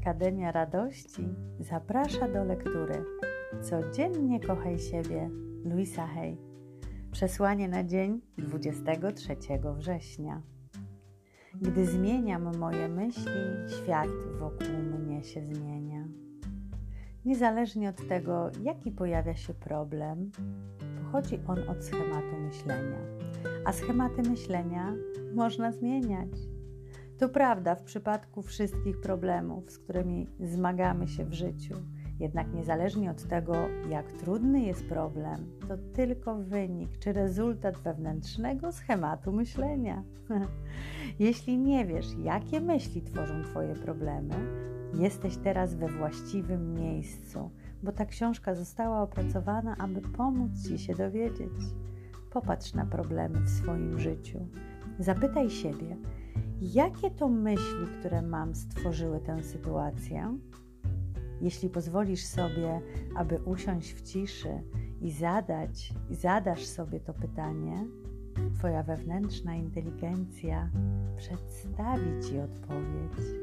Akademia Radości zaprasza do lektury Codziennie kochaj siebie Luisa Hay. Przesłanie na dzień 23 września. Gdy zmieniam moje myśli, świat wokół mnie się zmienia. Niezależnie od tego, jaki pojawia się problem, pochodzi on od schematu myślenia, a schematy myślenia można zmieniać. To prawda w przypadku wszystkich problemów, z którymi zmagamy się w życiu. Jednak niezależnie od tego, jak trudny jest problem, to tylko wynik czy rezultat wewnętrznego schematu myślenia. Jeśli nie wiesz, jakie myśli tworzą Twoje problemy, jesteś teraz we właściwym miejscu, bo ta książka została opracowana, aby pomóc Ci się dowiedzieć. Popatrz na problemy w swoim życiu. Zapytaj siebie, jakie to myśli, które mam, stworzyły tę sytuację? Jeśli pozwolisz sobie, aby usiąść w ciszy i zadać, i zadasz sobie to pytanie, Twoja wewnętrzna inteligencja przedstawi Ci odpowiedź.